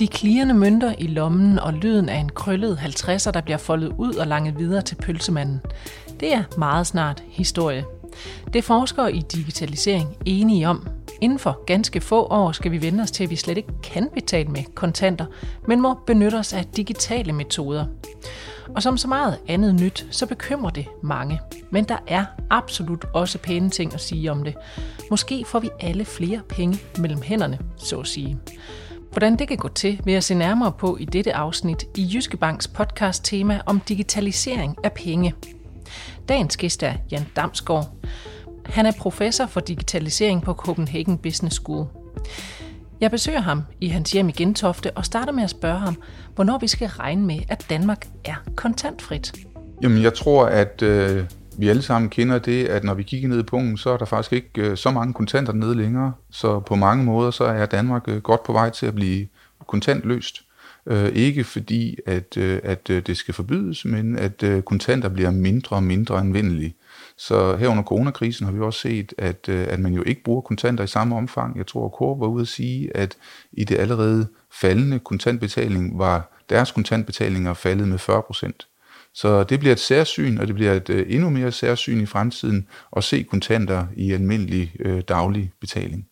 De klirrende mønter i lommen og lyden af en krøllet 50'er, der bliver foldet ud og langet videre til pølsemanden. Det er meget snart historie. Det forskere i digitalisering enige om. Inden for ganske få år skal vi vende os til, at vi slet ikke kan betale med kontanter, men må benytte os af digitale metoder. Og som så meget andet nyt, så bekymrer det mange. Men der er absolut også pæne ting at sige om det. Måske får vi alle flere penge mellem hænderne, så at sige. Hvordan det kan gå til, vil jeg se nærmere på i dette afsnit i Jyske Banks podcast tema om digitalisering af penge. Dagens gæst er Jan Damsgaard. Han er professor for digitalisering på Copenhagen Business School. Jeg besøger ham i hans hjem i Gentofte og starter med at spørge ham, hvornår vi skal regne med, at Danmark er kontantfrit. Jamen, jeg tror, at øh, vi alle sammen kender det, at når vi kigger ned i punkten, så er der faktisk ikke øh, så mange kontanter nede længere. Så på mange måder, så er Danmark øh, godt på vej til at blive kontantløst. Øh, ikke fordi, at, øh, at øh, det skal forbydes, men at øh, kontanter bliver mindre og mindre anvendelige. Så her under coronakrisen har vi også set, at, øh, at man jo ikke bruger kontanter i samme omfang. Jeg tror, at Coop var ude at sige, at i det allerede faldende kontantbetaling var deres kontantbetalinger faldet med 40 procent. Så det bliver et særsyn, og det bliver et øh, endnu mere særsyn i fremtiden at se kontanter i almindelig øh, daglig betaling.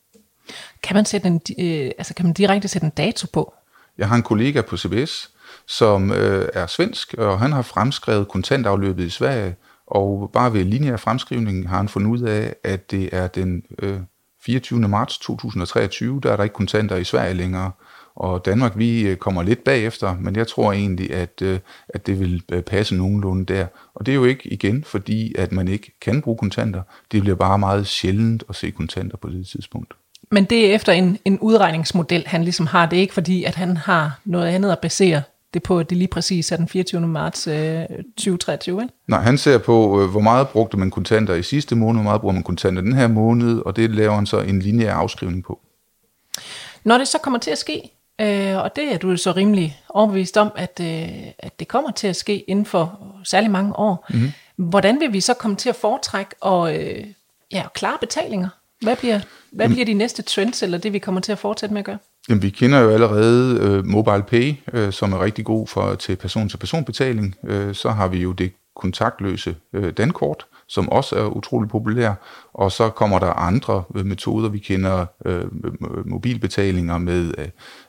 Kan man, sætte en, øh, altså kan man direkte sætte en dato på? Jeg har en kollega på CBS, som øh, er svensk, og han har fremskrevet kontantafløbet i Sverige, og bare ved lineær fremskrivning har han fundet ud af, at det er den øh, 24. marts 2023, der er der ikke kontanter i Sverige længere. Og Danmark, vi øh, kommer lidt bagefter, men jeg tror egentlig, at, øh, at det vil øh, passe nogenlunde der. Og det er jo ikke igen, fordi at man ikke kan bruge kontanter. Det bliver bare meget sjældent at se kontanter på det tidspunkt. Men det er efter en, en udregningsmodel, han ligesom har. Det er ikke fordi, at han har noget andet at basere det på, at det lige præcis er den 24. marts øh, 2023, ikke? Nej, han ser på, øh, hvor meget brugte man kontanter i sidste måned, hvor meget bruger man kontanter den her måned, og det laver han så en lineær afskrivning på. Når det så kommer til at ske, øh, og det er du så rimelig overbevist om, at, øh, at det kommer til at ske inden for særlig mange år, mm-hmm. hvordan vil vi så komme til at foretrække og øh, ja, klare betalinger? Hvad bliver, hvad bliver de næste trends, eller det vi kommer til at fortsætte med at gøre? Jamen, vi kender jo allerede øh, Mobile Pay, øh, som er rigtig god for til person-til-person-betaling. Øh, så har vi jo det kontaktløse øh, dankort, som også er utrolig populær. Og så kommer der andre øh, metoder. Vi kender øh, mobilbetalinger med øh,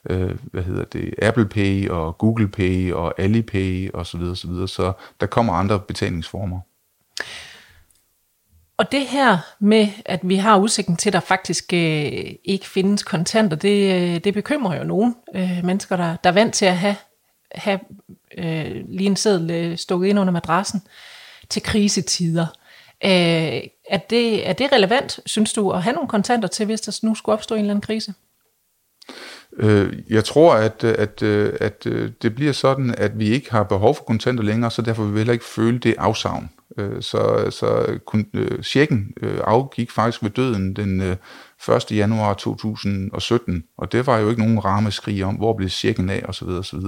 øh, hvad hedder det, Apple Pay og Google Pay og Alipay osv. Så, videre, så, videre. så der kommer andre betalingsformer. Og det her med, at vi har udsigten til, at der faktisk øh, ikke findes kontanter, det, øh, det bekymrer jo nogen øh, mennesker, der, der er vant til at have, have øh, lige en seddel øh, stukket ind under madrassen til krisetider. Øh, er, det, er det relevant, synes du, at have nogle kontanter til, hvis der nu skulle opstå en eller anden krise? Øh, jeg tror, at, at, øh, at øh, det bliver sådan, at vi ikke har behov for kontanter længere, så derfor vil vi heller ikke føle det afsavn. Øh, så, så kun, øh, checken øh, afgik faktisk ved døden den øh, 1. januar 2017, og det var jo ikke nogen rammeskrig om, hvor blev checken af osv. osv.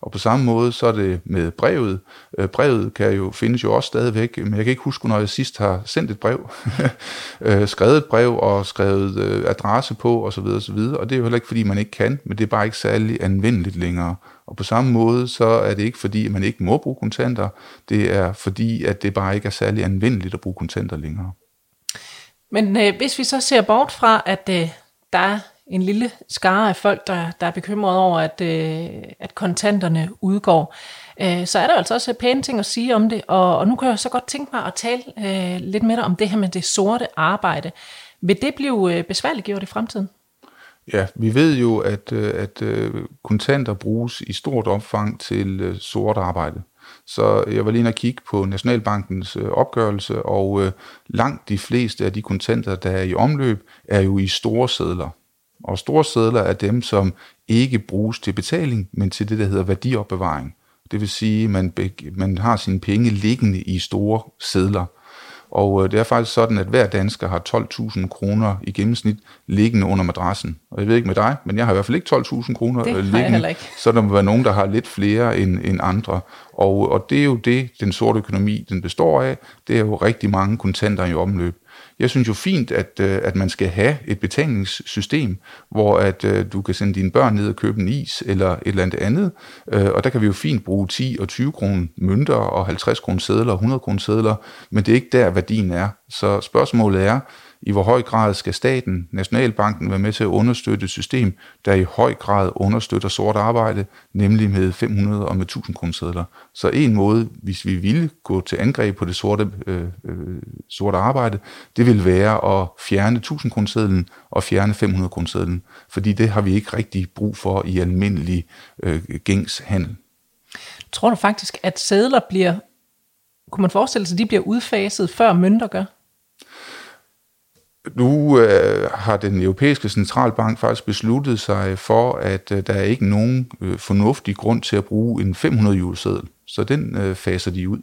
Og på samme måde så er det med brevet. Øh, brevet kan jo findes jo også stadigvæk, men jeg kan ikke huske, når jeg sidst har sendt et brev, øh, skrevet et brev og skrevet øh, adresse på osv. osv. Og det er jo heller ikke, fordi man ikke kan, men det er bare ikke særlig anvendeligt længere. Og på samme måde, så er det ikke fordi, at man ikke må bruge kontanter. Det er fordi, at det bare ikke er særlig anvendeligt at bruge kontanter længere. Men øh, hvis vi så ser bort fra, at øh, der er en lille skare af folk, der, der er bekymret over, at, øh, at kontanterne udgår, øh, så er der altså også pæne ting at sige om det. Og, og nu kan jeg så godt tænke mig at tale øh, lidt med dig om det her med det sorte arbejde. Vil det blive øh, besværligt gjort i fremtiden? Ja, vi ved jo, at, øh, at øh, kontanter bruges i stort omfang til øh, sort arbejde. Så jeg var lige inde og kigge på Nationalbankens øh, opgørelse, og øh, langt de fleste af de kontanter, der er i omløb, er jo i store sædler. Og store sædler er dem, som ikke bruges til betaling, men til det, der hedder værdiopbevaring. Det vil sige, at man, man har sine penge liggende i store sædler. Og øh, det er faktisk sådan, at hver dansker har 12.000 kroner i gennemsnit liggende under madrassen. Og jeg ved ikke med dig, men jeg har i hvert fald ikke 12.000 kroner det liggende. Så der må være nogen, der har lidt flere end, end andre. Og, og det er jo det, den sorte økonomi den består af. Det er jo rigtig mange kontanter i omløb. Jeg synes jo fint, at, øh, at man skal have et betalingssystem, hvor at øh, du kan sende dine børn ned og købe en is eller et eller andet andet, øh, og der kan vi jo fint bruge 10 og 20 kroner mønter og 50 kroner sædler og 100 kroner sædler, men det er ikke der værdien er. Så spørgsmålet er, i hvor høj grad skal staten, Nationalbanken, være med til at understøtte et system, der i høj grad understøtter sort arbejde, nemlig med 500 og med 1000 kroner Så en måde, hvis vi ville gå til angreb på det sorte, øh, øh, sorte arbejde, det vil være at fjerne 1000 kroner og fjerne 500 kroner fordi det har vi ikke rigtig brug for i almindelig øh, gængs handel. Tror du faktisk, at sædler bliver, kunne man forestille sig, at de bliver udfaset før mønter gør? Nu øh, har den europæiske centralbank faktisk besluttet sig for, at øh, der er ikke nogen øh, fornuftig grund til at bruge en 500 juleseddel. så den øh, faser de ud.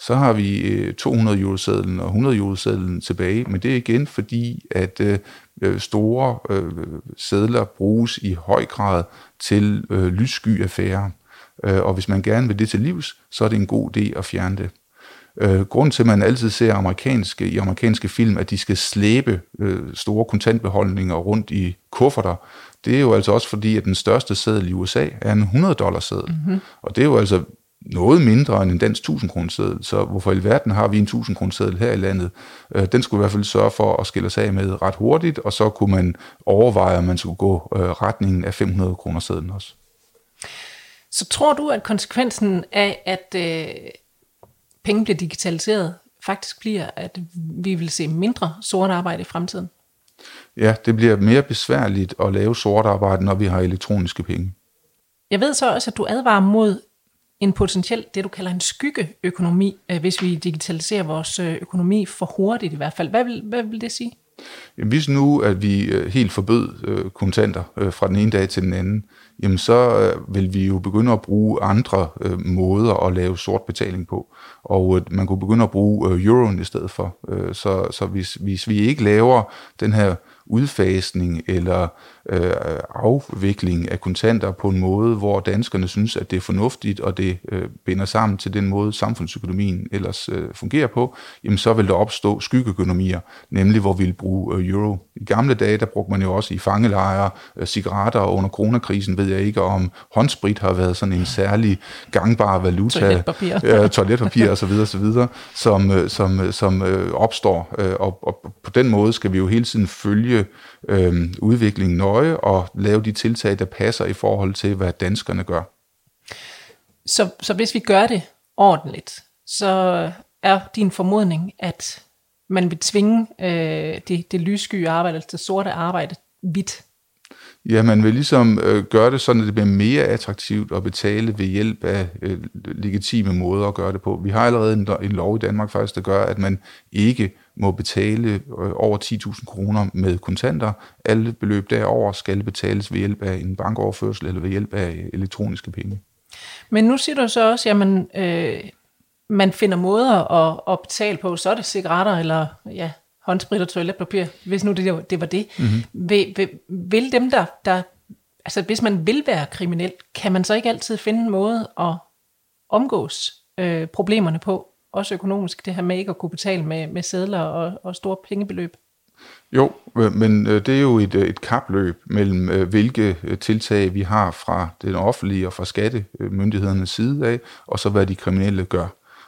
Så har vi øh, 200 julesedlen og 100 julesedlen tilbage, men det er igen fordi, at øh, øh, store øh, sedler bruges i høj grad til øh, lyssky affærer. Øh, og hvis man gerne vil det til livs, så er det en god idé at fjerne det. Øh, grund til, at man altid ser amerikanske, i amerikanske film, at de skal slæbe øh, store kontantbeholdninger rundt i kufferter, det er jo altså også fordi, at den største seddel i USA er en 100 dollars seddel. Mm-hmm. Og det er jo altså noget mindre end en dansk 1000 kroner seddel, så hvorfor i verden har vi en 1000 kroner seddel her i landet? Øh, den skulle i hvert fald sørge for at skille sig af med ret hurtigt, og så kunne man overveje, at man skulle gå øh, retningen af 500 kroner sedlen også. Så tror du, at konsekvensen af, at øh, penge bliver digitaliseret, faktisk bliver, at vi vil se mindre sort arbejde i fremtiden? Ja, det bliver mere besværligt at lave sort arbejde, når vi har elektroniske penge. Jeg ved så også, at du advarer mod en potentiel, det du kalder en skyggeøkonomi, øh, hvis vi digitaliserer vores øh, økonomi for hurtigt i hvert fald. Hvad vil, hvad vil det sige? Jamen, hvis nu, at vi øh, helt forbød øh, kontanter øh, fra den ene dag til den anden, jamen så vil vi jo begynde at bruge andre måder at lave sort betaling på og øh, man kunne begynde at bruge øh, euroen i stedet for. Øh, så så hvis, hvis vi ikke laver den her udfasning eller øh, afvikling af kontanter på en måde, hvor danskerne synes, at det er fornuftigt, og det øh, binder sammen til den måde, samfundsøkonomien ellers øh, fungerer på, jamen så vil der opstå skyggeøkonomier, nemlig hvor vi vil bruge øh, euro. I gamle dage, der brugte man jo også i fangelejre øh, cigaretter, og under coronakrisen ved jeg ikke, om håndsprit har været sådan en særlig gangbar valuta. Toiletpapir. ja, toiletpapir og så videre, så videre som, øh, som, som øh, opstår. Øh, og, og på den måde skal vi jo hele tiden følge øh, udviklingen nøje og lave de tiltag, der passer i forhold til, hvad danskerne gør. Så, så hvis vi gør det ordentligt, så er din formodning, at man vil tvinge øh, det, det lyssky arbejde, altså det sorte arbejde, vidt Ja, man vil ligesom øh, gøre det sådan, at det bliver mere attraktivt at betale ved hjælp af øh, legitime måder at gøre det på. Vi har allerede en, en lov i Danmark faktisk, der gør, at man ikke må betale øh, over 10.000 kroner med kontanter. Alle beløb derover skal betales ved hjælp af en bankoverførsel eller ved hjælp af elektroniske penge. Men nu siger du så også, man, øh, man finder måder at, at betale på, så er det cigaretter eller ja, håndsprit og toiletpapir, hvis nu det, det var det. Mm-hmm. Vil, vil, vil dem, der, der, altså hvis man vil være kriminel, kan man så ikke altid finde en måde at omgås øh, problemerne på, også økonomisk, det her med ikke at kunne betale med, med sædler og, og store pengebeløb? Jo, øh, men øh, det er jo et, øh, et kapløb mellem, hvilke tiltag vi har fra den offentlige og fra skattemyndighedernes side af, og så hvad de kriminelle gør.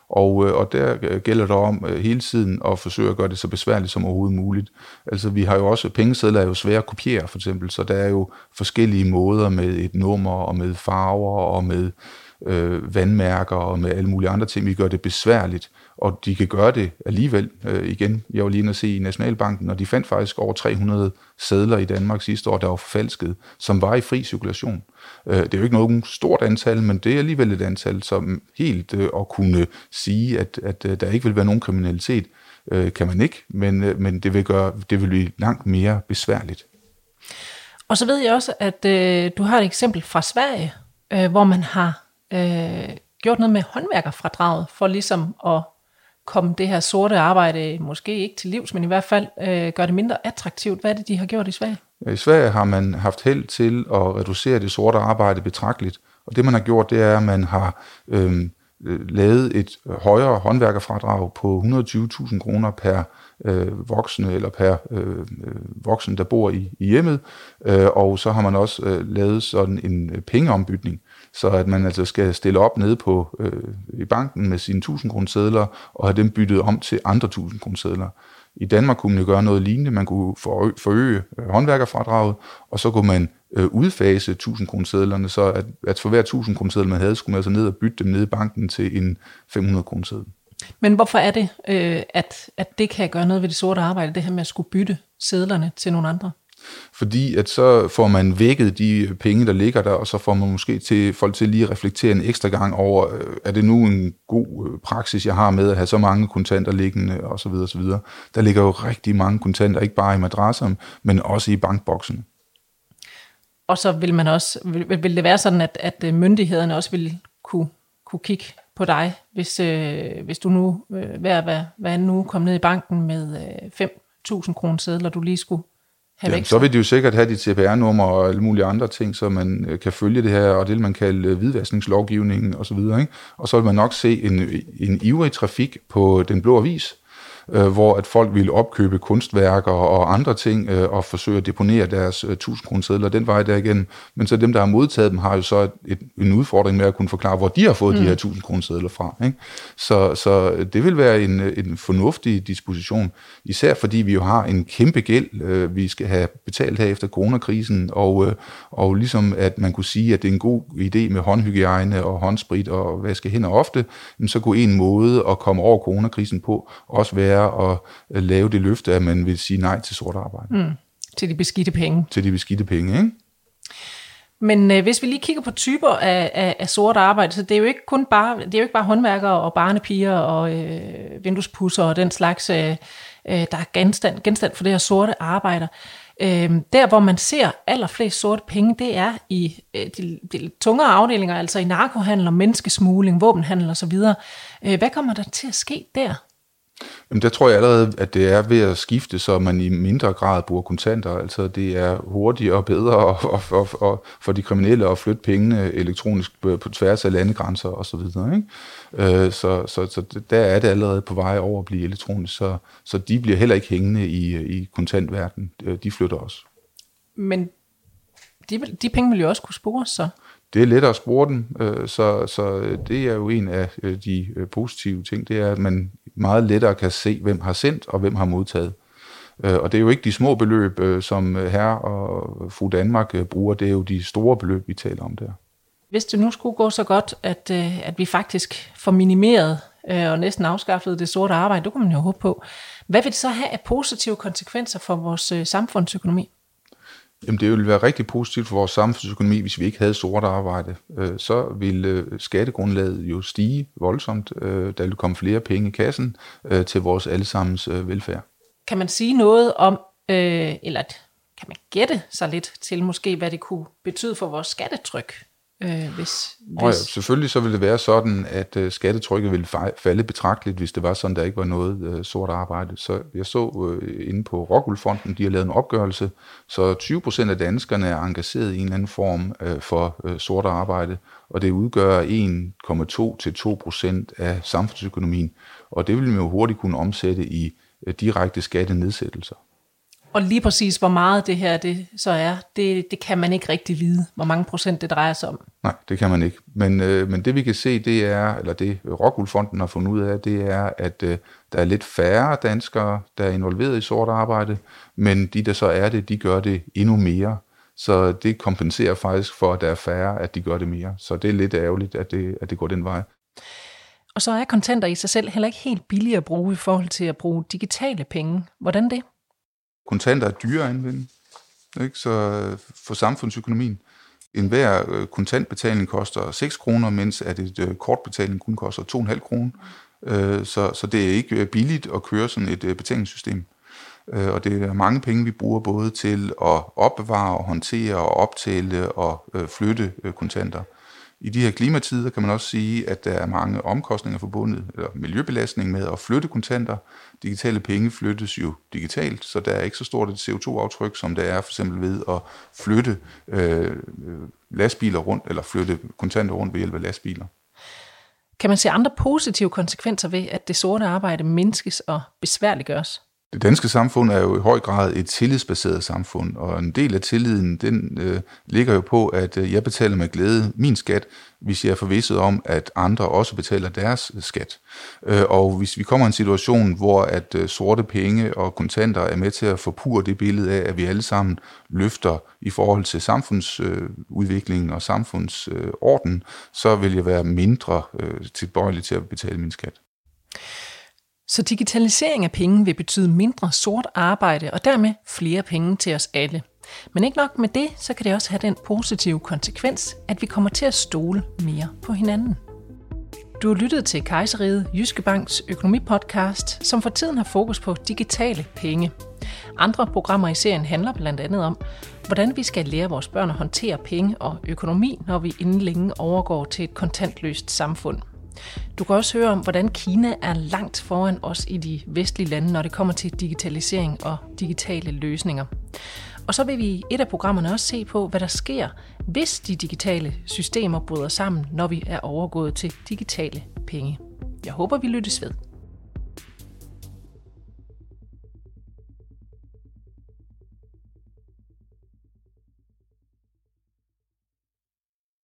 Og, og der gælder det om hele tiden at forsøge at gøre det så besværligt som overhovedet muligt. Altså vi har jo også, pengesedler er jo svære at kopiere for eksempel, så der er jo forskellige måder med et nummer og med farver og med øh, vandmærker og med alle mulige andre ting. Vi gør det besværligt, og de kan gøre det alligevel. Øh, igen, jeg var lige at se i Nationalbanken, og de fandt faktisk over 300 sædler i Danmark sidste år, der var forfalsket, som var i fri cirkulation. Øh, det er jo ikke noget stort antal, men det er alligevel et antal, som helt øh, at kunne sige, at, at øh, der ikke vil være nogen kriminalitet, øh, kan man ikke, men, øh, men det, vil gøre, det vil blive langt mere besværligt. Og så ved jeg også, at øh, du har et eksempel fra Sverige, øh, hvor man har øh, gjort noget med håndværkerfradraget, for ligesom at komme det her sorte arbejde måske ikke til livs, men i hvert fald øh, gøre det mindre attraktivt. Hvad er det, de har gjort i Sverige? I Sverige har man haft held til at reducere det sorte arbejde betragteligt, og det man har gjort, det er, at man har øhm, øh, lavet et højere håndværkerfradrag på 120.000 kroner per øh, voksne eller per øh, øh, voksen, der bor i, i hjemmet. Øh, og så har man også øh, lavet sådan en øh, pengeombytning, så at man altså skal stille op nede på øh, i banken med sine 1000 kroner sedler og have dem byttet om til andre 1000 kroner sedler. I Danmark kunne man jo gøre noget lignende. Man kunne forøge øh, håndværkerfradraget, og så kunne man øh, udfase 1000 kroner sedlerne, så at, at for hver 1000 kroner man havde, skulle man altså ned og bytte dem ned i banken til en 500 kroner seddel. Men hvorfor er det, øh, at, at det kan gøre noget ved det sorte arbejde, det her med at skulle bytte sedlerne til nogle andre? Fordi at så får man vækket de penge, der ligger der, og så får man måske til folk til lige at reflektere en ekstra gang over, øh, er det nu en god øh, praksis, jeg har med at have så mange kontanter liggende, osv. osv. Der ligger jo rigtig mange kontanter, ikke bare i madrasser, men også i bankboksen. Og så vil man også, vil, vil det være sådan, at, at øh, myndighederne også vil kunne, kunne kigge på dig, hvis, øh, hvis du nu øh, hver, hver, hver nu kom ned i banken med øh, 5.000 kroner sædler, du lige skulle have ja, væk. Så vil de jo sikkert have dit CPR-nummer og alle mulige andre ting, så man øh, kan følge det her, og det vil man kalde øh, hvidvaskningslovgivningen osv. Og, og så vil man nok se en, en ivrig trafik på den blå avis, øh, hvor at folk ville opkøbe kunstværker og andre ting øh, og forsøge at deponere deres øh, 1000 kroner den vej der igen. Men så dem, der har modtaget dem, har jo så et, et, en udfordring med at kunne forklare, hvor de har fået mm. de her 1000 kroner sedler fra. Ikke? Så, så det vil være en, en fornuftig disposition, især fordi vi jo har en kæmpe gæld, øh, vi skal have betalt her efter coronakrisen, og, øh, og ligesom at man kunne sige, at det er en god idé med håndhygiejne og håndsprit og vaske hænder ofte, så kunne en måde at komme over coronakrisen på også være være at øh, lave det løfte, at man vil sige nej til sort arbejde. Mm. Til de beskidte penge. Til de beskidte penge, ikke? Men øh, hvis vi lige kigger på typer af, af, af sort arbejde, så det er jo ikke kun bare, det er jo ikke bare håndværkere og barnepiger og øh, vinduespusser og den slags, øh, øh, der er genstand, genstand for det her sorte arbejde. Øh, der, hvor man ser allerflest sorte penge, det er i øh, de, de tungere afdelinger, altså i narkohandel og menneskesmugling, våbenhandel osv. Øh, hvad kommer der til at ske der? Jamen, der tror jeg allerede, at det er ved at skifte, så man i mindre grad bruger kontanter. Altså, det er hurtigere og bedre og, og, og, og for de kriminelle at flytte pengene elektronisk på, tværs af landegrænser osv. Så, øh, så, så, så der er det allerede på vej over at blive elektronisk, så, så de bliver heller ikke hængende i, i kontantverdenen. Øh, de flytter også. Men de, de penge vil jo også kunne spores så? Det er lettere at spore dem, øh, så, så øh, det er jo en af øh, de øh, positive ting, det er, at man meget lettere kan se, hvem har sendt og hvem har modtaget. Og det er jo ikke de små beløb, som herre og fru Danmark bruger, det er jo de store beløb, vi taler om der. Hvis det nu skulle gå så godt, at, at vi faktisk får minimeret og næsten afskaffet det sorte arbejde, det kunne man jo håbe på. Hvad vil det så have af positive konsekvenser for vores samfundsøkonomi? Jamen det ville være rigtig positivt for vores samfundsøkonomi, hvis vi ikke havde sort arbejde. Øh, så ville øh, skattegrundlaget jo stige voldsomt. Øh, der ville komme flere penge i kassen øh, til vores allesammens øh, velfærd. Kan man sige noget om, eller kan man gætte sig lidt til måske, hvad det kunne betyde for vores skattetryk? Øh, hvis. Og ja, selvfølgelig så ville det være sådan, at uh, skattetrykket ville falde betragteligt, hvis det var sådan, der ikke var noget uh, sort arbejde. Så jeg så uh, inde på Rockwoolfonden, de har lavet en opgørelse, så 20% af danskerne er engageret i en eller anden form uh, for uh, sort arbejde, og det udgør 1,2 til 2% af samfundsøkonomien, og det vil man jo hurtigt kunne omsætte i uh, direkte skattenedsættelser. Og lige præcis, hvor meget det her det så er, det, det kan man ikke rigtig vide, hvor mange procent det drejer sig om. Nej, det kan man ikke. Men, øh, men det vi kan se, det er, eller det Rockwoolfonden har fundet ud af, det er, at øh, der er lidt færre danskere, der er involveret i sort arbejde, men de, der så er det, de gør det endnu mere. Så det kompenserer faktisk for, at der er færre, at de gør det mere. Så det er lidt ærgerligt, at det, at det går den vej. Og så er kontanter i sig selv heller ikke helt billige at bruge i forhold til at bruge digitale penge. Hvordan det? Kontanter er dyre at anvende, ikke? så øh, for samfundsøkonomien. En hver øh, kontantbetaling koster 6 kroner, mens at et øh, kortbetaling kun koster 2,5 kroner. Så, så det er ikke billigt at køre sådan et betalingssystem. Og det er mange penge, vi bruger både til at opbevare og håndtere og optælle og flytte kontanter. I de her klimatider kan man også sige, at der er mange omkostninger forbundet, eller miljøbelastning med at flytte kontanter. Digitale penge flyttes jo digitalt, så der er ikke så stort et CO2-aftryk, som der er for eksempel ved at flytte øh, lastbiler rundt, eller flytte kontanter rundt ved hjælp af lastbiler. Kan man se andre positive konsekvenser ved, at det sorte arbejde mindskes og besværliggøres? Det danske samfund er jo i høj grad et tillidsbaseret samfund, og en del af tilliden, den øh, ligger jo på, at øh, jeg betaler med glæde min skat, hvis jeg er forvisset om, at andre også betaler deres øh, skat. Øh, og hvis vi kommer i en situation, hvor at øh, sorte penge og kontanter er med til at forpure det billede af, at vi alle sammen løfter i forhold til samfundsudviklingen øh, og samfundsorden, så vil jeg være mindre øh, tilbøjelig til at betale min skat. Så digitalisering af penge vil betyde mindre sort arbejde og dermed flere penge til os alle. Men ikke nok med det, så kan det også have den positive konsekvens, at vi kommer til at stole mere på hinanden. Du har lyttet til Kejseriet Jyske Banks økonomipodcast, som for tiden har fokus på digitale penge. Andre programmer i serien handler blandt andet om, hvordan vi skal lære vores børn at håndtere penge og økonomi, når vi inden længe overgår til et kontantløst samfund – du kan også høre om, hvordan Kina er langt foran os i de vestlige lande, når det kommer til digitalisering og digitale løsninger. Og så vil vi i et af programmerne også se på, hvad der sker, hvis de digitale systemer bryder sammen, når vi er overgået til digitale penge. Jeg håber, vi lyttes ved.